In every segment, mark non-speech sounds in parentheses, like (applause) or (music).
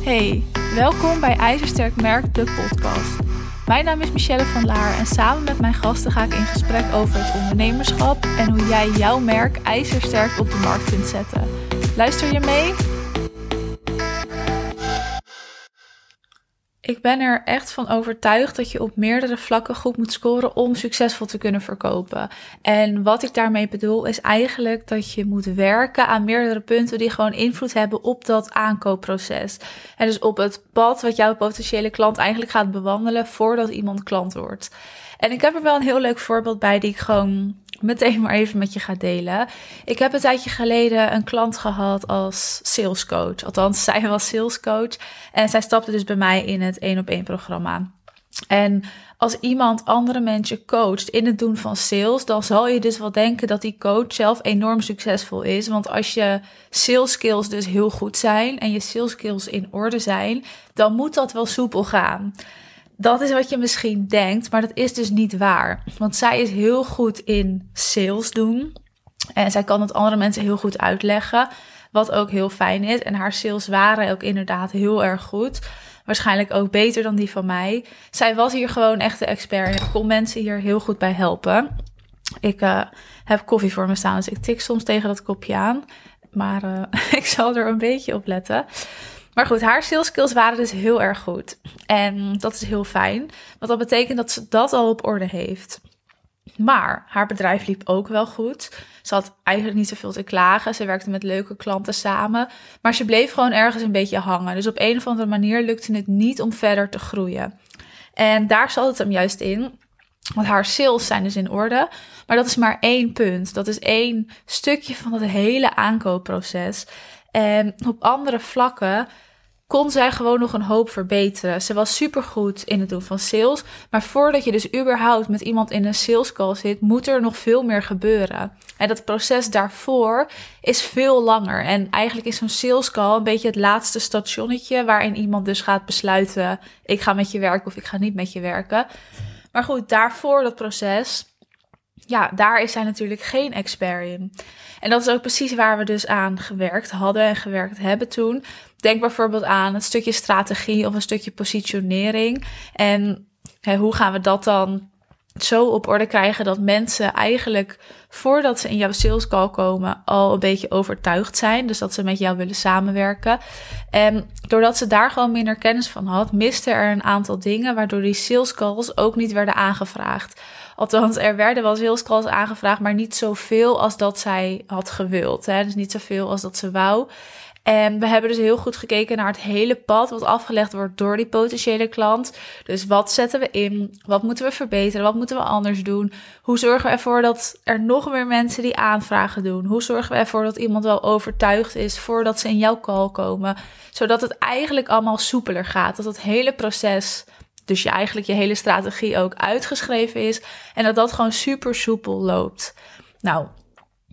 Hey, welkom bij IJzersterk Merk, de podcast. Mijn naam is Michelle van Laar en samen met mijn gasten ga ik in gesprek over het ondernemerschap en hoe jij jouw merk ijzersterk op de markt kunt zetten. Luister je mee? Ik ben er echt van overtuigd dat je op meerdere vlakken goed moet scoren om succesvol te kunnen verkopen. En wat ik daarmee bedoel is eigenlijk dat je moet werken aan meerdere punten die gewoon invloed hebben op dat aankoopproces. En dus op het pad wat jouw potentiële klant eigenlijk gaat bewandelen voordat iemand klant wordt. En ik heb er wel een heel leuk voorbeeld bij die ik gewoon meteen maar even met je ga delen. Ik heb een tijdje geleden een klant gehad als salescoach. Althans, (laughs) zij was salescoach. En zij stapte dus bij mij in het één op één programma. En als iemand andere mensen coacht in het doen van sales, dan zal je dus wel denken dat die coach zelf enorm succesvol is. Want als je sales skills dus heel goed zijn en je sales skills in orde zijn, dan moet dat wel soepel gaan dat is wat je misschien denkt, maar dat is dus niet waar. Want zij is heel goed in sales doen. En zij kan het andere mensen heel goed uitleggen. Wat ook heel fijn is. En haar sales waren ook inderdaad heel erg goed. Waarschijnlijk ook beter dan die van mij. Zij was hier gewoon echt de expert. En kon mensen hier heel goed bij helpen. Ik uh, heb koffie voor me staan, dus ik tik soms tegen dat kopje aan. Maar uh, (laughs) ik zal er een beetje op letten. Maar goed, haar sales skills waren dus heel erg goed. En dat is heel fijn, want dat betekent dat ze dat al op orde heeft. Maar haar bedrijf liep ook wel goed. Ze had eigenlijk niet zoveel te klagen. Ze werkte met leuke klanten samen. Maar ze bleef gewoon ergens een beetje hangen. Dus op een of andere manier lukte het niet om verder te groeien. En daar zat het hem juist in. Want haar sales zijn dus in orde. Maar dat is maar één punt. Dat is één stukje van het hele aankoopproces. En op andere vlakken kon zij gewoon nog een hoop verbeteren. Ze was supergoed in het doen van sales. Maar voordat je dus überhaupt met iemand in een sales call zit, moet er nog veel meer gebeuren. En dat proces daarvoor is veel langer. En eigenlijk is zo'n sales call een beetje het laatste stationnetje waarin iemand dus gaat besluiten: ik ga met je werken of ik ga niet met je werken. Maar goed, daarvoor dat proces ja, daar is zij natuurlijk geen expert in. En dat is ook precies waar we dus aan gewerkt hadden en gewerkt hebben toen. Denk bijvoorbeeld aan een stukje strategie of een stukje positionering. En hè, hoe gaan we dat dan zo op orde krijgen dat mensen eigenlijk voordat ze in jouw sales call komen al een beetje overtuigd zijn. Dus dat ze met jou willen samenwerken. En doordat ze daar gewoon minder kennis van had, miste er een aantal dingen waardoor die sales calls ook niet werden aangevraagd. Althans, er werden wel sales calls aangevraagd, maar niet zoveel als dat zij had gewild. Hè? Dus niet zoveel als dat ze wou. En we hebben dus heel goed gekeken naar het hele pad wat afgelegd wordt door die potentiële klant. Dus wat zetten we in? Wat moeten we verbeteren? Wat moeten we anders doen? Hoe zorgen we ervoor dat er nog meer mensen die aanvragen doen? Hoe zorgen we ervoor dat iemand wel overtuigd is voordat ze in jouw call komen? Zodat het eigenlijk allemaal soepeler gaat. Dat het hele proces dus je eigenlijk je hele strategie ook uitgeschreven is. En dat dat gewoon super soepel loopt. Nou,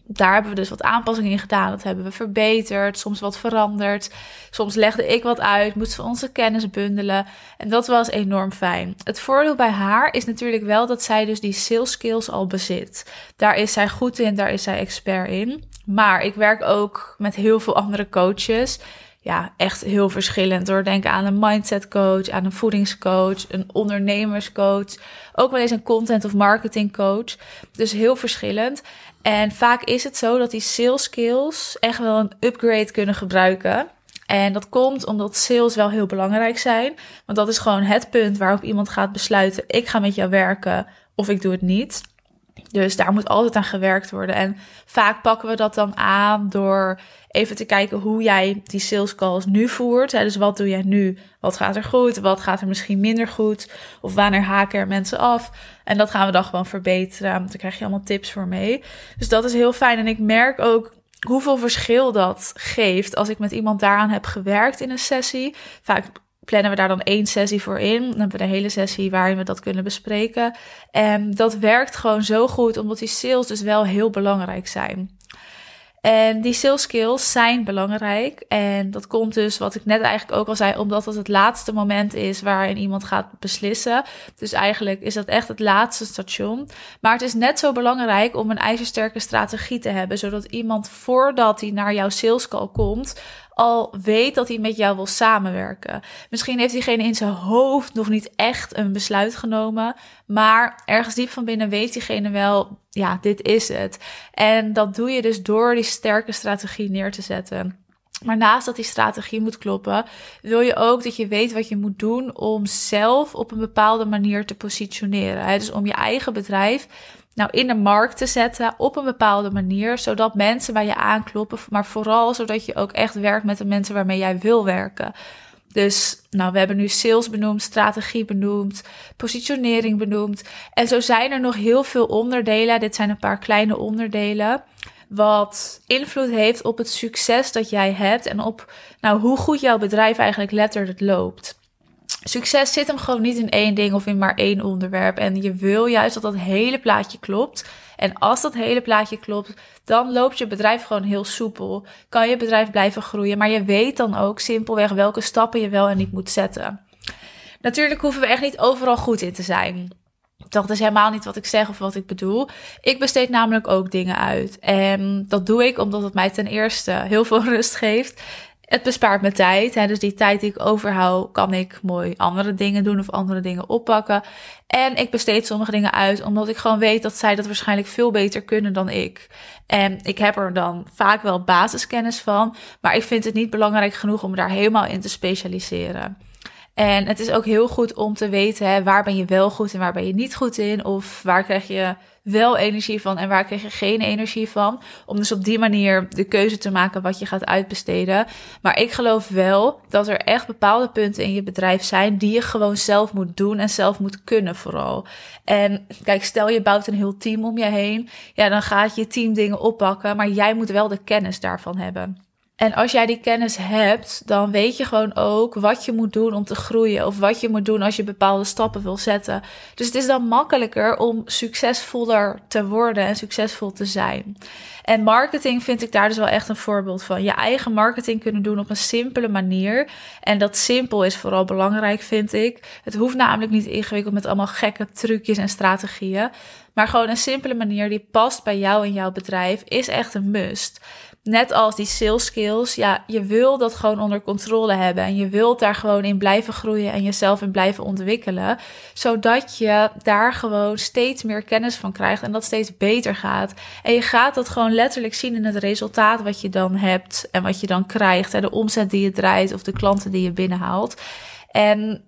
daar hebben we dus wat aanpassingen in gedaan. Dat hebben we verbeterd, soms wat veranderd. Soms legde ik wat uit, moesten we onze kennis bundelen. En dat was enorm fijn. Het voordeel bij haar is natuurlijk wel dat zij dus die sales skills al bezit. Daar is zij goed in, daar is zij expert in. Maar ik werk ook met heel veel andere coaches ja, echt heel verschillend. Door denken aan een mindset coach, aan een voedingscoach, een ondernemerscoach, ook wel eens een content of marketing coach. Dus heel verschillend. En vaak is het zo dat die sales skills echt wel een upgrade kunnen gebruiken. En dat komt omdat sales wel heel belangrijk zijn. Want dat is gewoon het punt waarop iemand gaat besluiten: ik ga met jou werken of ik doe het niet. Dus daar moet altijd aan gewerkt worden. En vaak pakken we dat dan aan door even te kijken hoe jij die sales calls nu voert. Dus wat doe jij nu? Wat gaat er goed? Wat gaat er misschien minder goed? Of wanneer haken er mensen af? En dat gaan we dan gewoon verbeteren. Dan krijg je allemaal tips voor mee. Dus dat is heel fijn. En ik merk ook hoeveel verschil dat geeft als ik met iemand daaraan heb gewerkt in een sessie. Vaak plannen we daar dan één sessie voor in. Dan hebben we de hele sessie waarin we dat kunnen bespreken. En dat werkt gewoon zo goed, omdat die sales dus wel heel belangrijk zijn. En die sales skills zijn belangrijk. En dat komt dus, wat ik net eigenlijk ook al zei, omdat het het laatste moment is waarin iemand gaat beslissen. Dus eigenlijk is dat echt het laatste station. Maar het is net zo belangrijk om een ijzersterke strategie te hebben, zodat iemand voordat hij naar jouw sales call komt, al weet dat hij met jou wil samenwerken. Misschien heeft diegene in zijn hoofd nog niet echt een besluit genomen, maar ergens diep van binnen weet diegene wel, ja, dit is het. En dat doe je dus door die sterke strategie neer te zetten. Maar naast dat die strategie moet kloppen, wil je ook dat je weet wat je moet doen om zelf op een bepaalde manier te positioneren. Dus om je eigen bedrijf nou in de markt te zetten op een bepaalde manier, zodat mensen bij je aankloppen, maar vooral zodat je ook echt werkt met de mensen waarmee jij wil werken. Dus nou, we hebben nu sales benoemd, strategie benoemd, positionering benoemd. En zo zijn er nog heel veel onderdelen. Dit zijn een paar kleine onderdelen wat invloed heeft op het succes dat jij hebt en op nou, hoe goed jouw bedrijf eigenlijk letterlijk loopt. Succes zit hem gewoon niet in één ding of in maar één onderwerp. En je wil juist dat dat hele plaatje klopt. En als dat hele plaatje klopt, dan loopt je bedrijf gewoon heel soepel. Kan je bedrijf blijven groeien, maar je weet dan ook simpelweg welke stappen je wel en niet moet zetten. Natuurlijk hoeven we echt niet overal goed in te zijn. Dat is helemaal niet wat ik zeg of wat ik bedoel. Ik besteed namelijk ook dingen uit. En dat doe ik omdat het mij ten eerste heel veel (laughs) rust geeft. Het bespaart me tijd. Hè, dus die tijd die ik overhoud, kan ik mooi andere dingen doen of andere dingen oppakken. En ik besteed sommige dingen uit, omdat ik gewoon weet dat zij dat waarschijnlijk veel beter kunnen dan ik. En ik heb er dan vaak wel basiskennis van, maar ik vind het niet belangrijk genoeg om daar helemaal in te specialiseren. En het is ook heel goed om te weten hè, waar ben je wel goed en waar ben je niet goed in. Of waar krijg je wel energie van en waar krijg je geen energie van. Om dus op die manier de keuze te maken wat je gaat uitbesteden. Maar ik geloof wel dat er echt bepaalde punten in je bedrijf zijn die je gewoon zelf moet doen en zelf moet kunnen vooral. En kijk, stel je bouwt een heel team om je heen. Ja, dan gaat je team dingen oppakken, maar jij moet wel de kennis daarvan hebben. En als jij die kennis hebt, dan weet je gewoon ook wat je moet doen om te groeien. Of wat je moet doen als je bepaalde stappen wil zetten. Dus het is dan makkelijker om succesvoller te worden en succesvol te zijn. En marketing vind ik daar dus wel echt een voorbeeld van. Je eigen marketing kunnen doen op een simpele manier. En dat simpel is vooral belangrijk, vind ik. Het hoeft namelijk niet ingewikkeld met allemaal gekke trucjes en strategieën. Maar gewoon een simpele manier die past bij jou en jouw bedrijf is echt een must net als die sales skills, ja, je wil dat gewoon onder controle hebben. En je wilt daar gewoon in blijven groeien en jezelf in blijven ontwikkelen. Zodat je daar gewoon steeds meer kennis van krijgt en dat steeds beter gaat. En je gaat dat gewoon letterlijk zien in het resultaat wat je dan hebt en wat je dan krijgt. En de omzet die je draait of de klanten die je binnenhaalt. En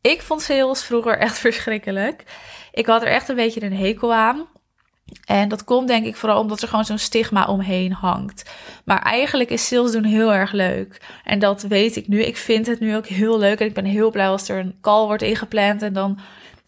ik vond sales vroeger (laughs) echt verschrikkelijk. Ik had er echt een beetje een hekel aan. En dat komt denk ik vooral omdat er gewoon zo'n stigma omheen hangt. Maar eigenlijk is sales doen heel erg leuk. En dat weet ik nu. Ik vind het nu ook heel leuk. En ik ben heel blij als er een call wordt ingepland. En dan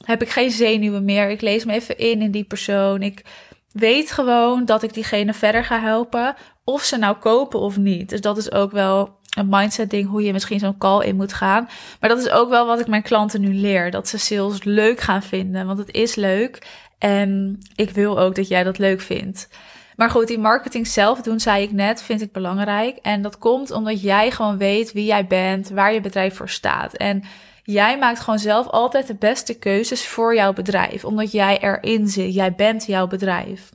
heb ik geen zenuwen meer. Ik lees me even in in die persoon. Ik weet gewoon dat ik diegene verder ga helpen. Of ze nou kopen of niet. Dus dat is ook wel een mindset ding hoe je misschien zo'n call in moet gaan. Maar dat is ook wel wat ik mijn klanten nu leer. Dat ze sales leuk gaan vinden. Want het is leuk. En ik wil ook dat jij dat leuk vindt. Maar goed, die marketing zelf doen, zei ik net, vind ik belangrijk. En dat komt omdat jij gewoon weet wie jij bent, waar je bedrijf voor staat. En jij maakt gewoon zelf altijd de beste keuzes voor jouw bedrijf, omdat jij erin zit. Jij bent jouw bedrijf.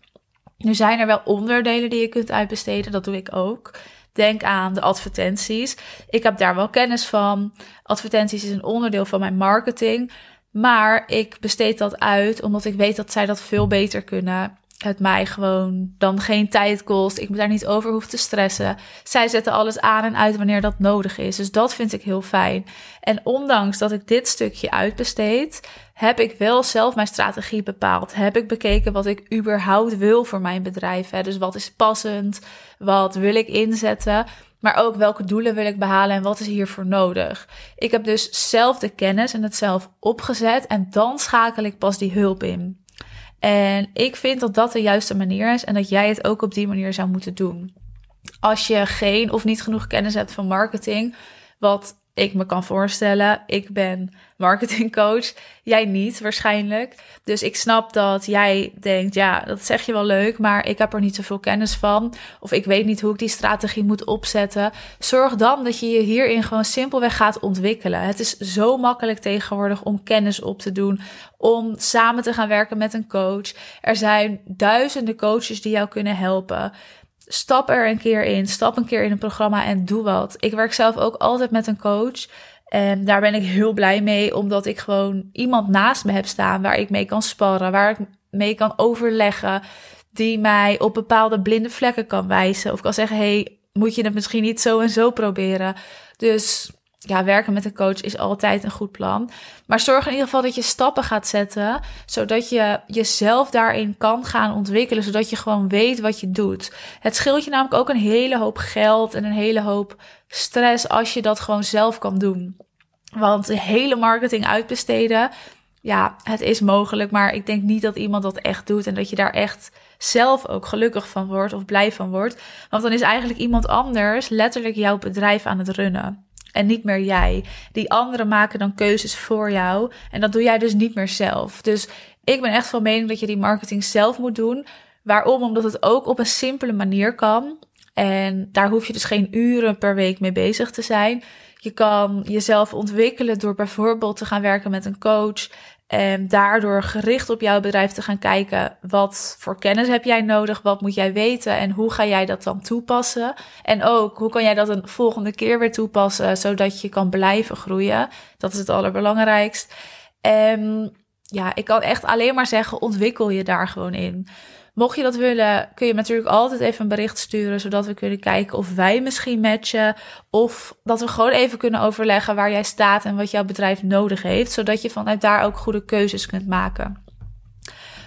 Nu zijn er wel onderdelen die je kunt uitbesteden, dat doe ik ook. Denk aan de advertenties. Ik heb daar wel kennis van. Advertenties is een onderdeel van mijn marketing. Maar ik besteed dat uit omdat ik weet dat zij dat veel beter kunnen. Het mij gewoon dan geen tijd kost. Ik me daar niet over hoef te stressen. Zij zetten alles aan en uit wanneer dat nodig is. Dus dat vind ik heel fijn. En ondanks dat ik dit stukje uitbesteed, heb ik wel zelf mijn strategie bepaald. Heb ik bekeken wat ik überhaupt wil voor mijn bedrijf. Hè? Dus wat is passend? Wat wil ik inzetten? Maar ook welke doelen wil ik behalen en wat is hiervoor nodig. Ik heb dus zelf de kennis en het zelf opgezet en dan schakel ik pas die hulp in. En ik vind dat dat de juiste manier is en dat jij het ook op die manier zou moeten doen. Als je geen of niet genoeg kennis hebt van marketing, wat ik me kan voorstellen. Ik ben marketingcoach, jij niet waarschijnlijk. Dus ik snap dat jij denkt, ja, dat zeg je wel leuk, maar ik heb er niet zoveel kennis van. Of ik weet niet hoe ik die strategie moet opzetten. Zorg dan dat je je hierin gewoon simpelweg gaat ontwikkelen. Het is zo makkelijk tegenwoordig om kennis op te doen, om samen te gaan werken met een coach. Er zijn duizenden coaches die jou kunnen helpen. Stap er een keer in. Stap een keer in een programma en doe wat. Ik werk zelf ook altijd met een coach. En daar ben ik heel blij mee, omdat ik gewoon iemand naast me heb staan waar ik mee kan sparren, waar ik mee kan overleggen, die mij op bepaalde blinde vlekken kan wijzen. Of kan zeggen: hey, moet je het misschien niet zo en zo proberen? Dus ja, werken met een coach is altijd een goed plan. Maar zorg in ieder geval dat je stappen gaat zetten, zodat je jezelf daarin kan gaan ontwikkelen, zodat je gewoon weet wat je doet. Het scheelt je namelijk ook een hele hoop geld en een hele hoop stress als je dat gewoon zelf kan doen. Want de hele marketing uitbesteden, ja, het is mogelijk, maar ik denk niet dat iemand dat echt doet en dat je daar echt zelf ook gelukkig van wordt of blij van wordt. Want dan is eigenlijk iemand anders letterlijk jouw bedrijf aan het runnen en niet meer jij. Die anderen maken dan keuzes voor jou en dat doe jij dus niet meer zelf. Dus ik ben echt van mening dat je die marketing zelf moet doen. Waarom? Omdat het ook op een simpele manier kan. En daar hoef je dus geen uren per week mee bezig te zijn. Je kan jezelf ontwikkelen door bijvoorbeeld te gaan werken met een coach. En daardoor gericht op jouw bedrijf te gaan kijken. Wat voor kennis heb jij nodig? Wat moet jij weten? En hoe ga jij dat dan toepassen? En ook, hoe kan jij dat een volgende keer weer toepassen? Zodat je kan blijven groeien. Dat is het allerbelangrijkst. En ja, ik kan echt alleen maar zeggen, ontwikkel je daar gewoon in. Mocht je dat willen, kun je natuurlijk altijd even een bericht sturen, zodat we kunnen kijken of wij misschien matchen. Of dat we gewoon even kunnen overleggen waar jij staat en wat jouw bedrijf nodig heeft, zodat je vanuit daar ook goede keuzes kunt maken.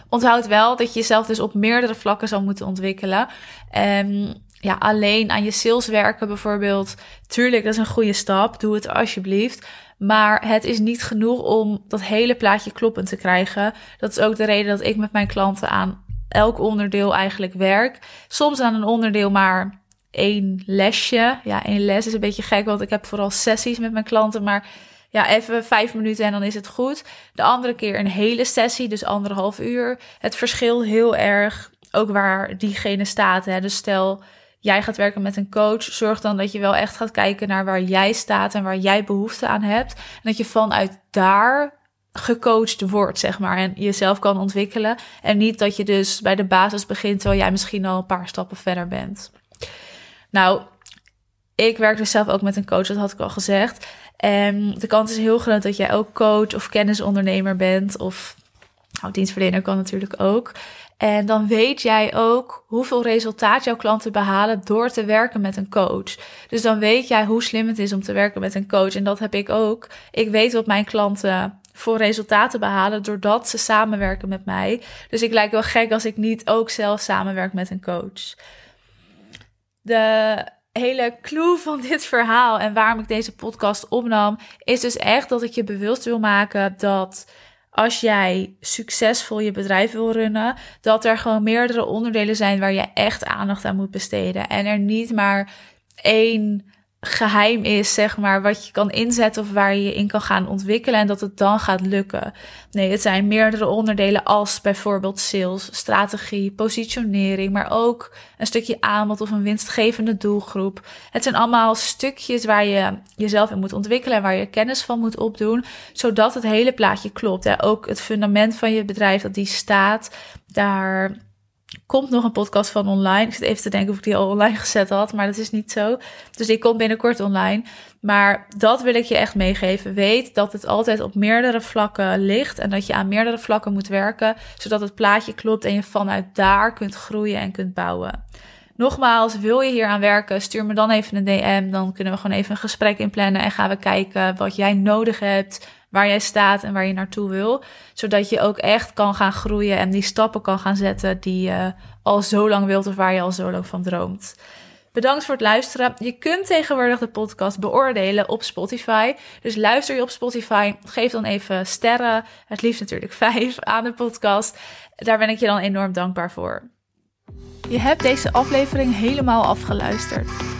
Onthoud wel dat je jezelf dus op meerdere vlakken zal moeten ontwikkelen. En ja, alleen aan je sales werken bijvoorbeeld. Tuurlijk, dat is een goede stap. Doe het alsjeblieft. Maar het is niet genoeg om dat hele plaatje kloppend te krijgen. Dat is ook de reden dat ik met mijn klanten aan elk onderdeel eigenlijk werk. Soms aan een onderdeel maar één lesje. Ja, één les is een beetje gek, want ik heb vooral sessies met mijn klanten. Maar ja, even vijf minuten en dan is het goed. De andere keer een hele sessie, dus anderhalf uur. Het verschilt heel erg ook waar diegene staat. Hè. Dus stel, jij gaat werken met een coach. Zorg dan dat je wel echt gaat kijken naar waar jij staat en waar jij behoefte aan hebt. En dat je vanuit daar gecoacht wordt, zeg maar, en jezelf kan ontwikkelen. En niet dat je dus bij de basis begint terwijl jij misschien al een paar stappen verder bent. Nou, ik werk dus zelf ook met een coach, dat had ik al gezegd. En de kans is heel groot dat jij ook coach of kennisondernemer bent, of nou, dienstverlener kan natuurlijk ook. En dan weet jij ook hoeveel resultaat jouw klanten behalen door te werken met een coach. Dus dan weet jij hoe slim het is om te werken met een coach. En dat heb ik ook. Ik weet wat mijn klanten voor resultaten behalen doordat ze samenwerken met mij. Dus ik lijk wel gek als ik niet ook zelf samenwerk met een coach. De hele clue van (laughs) dit verhaal en waarom ik deze podcast opnam, is dus echt dat ik je bewust wil maken dat als jij succesvol je bedrijf wil runnen, dat er gewoon meerdere onderdelen zijn waar je echt aandacht aan moet besteden. En er niet maar één geheim is, zeg maar, wat je kan inzetten of waar je je in kan gaan ontwikkelen en dat het dan gaat lukken. Nee, het zijn meerdere onderdelen als bijvoorbeeld sales, strategie, positionering, maar ook een stukje aanbod of een winstgevende doelgroep. Het zijn allemaal stukjes waar je jezelf in moet ontwikkelen en waar je kennis van moet opdoen, zodat het hele plaatje klopt. Hè. Ook het fundament van je bedrijf, dat die staat, daar komt nog een podcast van online. Ik zit even te denken of ik die al online (laughs) gezet had, maar dat is niet zo. Dus die komt binnenkort online. Maar dat wil ik je echt meegeven. Weet dat het altijd op meerdere vlakken ligt en dat je aan meerdere vlakken moet werken, zodat het plaatje klopt en je vanuit daar kunt groeien en kunt bouwen. Nogmaals, wil je hier aan werken, stuur me dan even een DM. Dan kunnen we gewoon even een gesprek inplannen en gaan we kijken wat jij nodig hebt waar jij staat en waar je naartoe wil. Zodat je ook echt kan gaan groeien en die stappen kan gaan zetten die je al zo lang wilt of waar je al zo lang van droomt. Bedankt voor het luisteren. Je kunt tegenwoordig de podcast beoordelen op Spotify. Dus luister je op Spotify, geef dan even sterren. Het liefst natuurlijk vijf aan de podcast. Daar ben ik je dan enorm dankbaar voor. Je hebt deze aflevering helemaal afgeluisterd.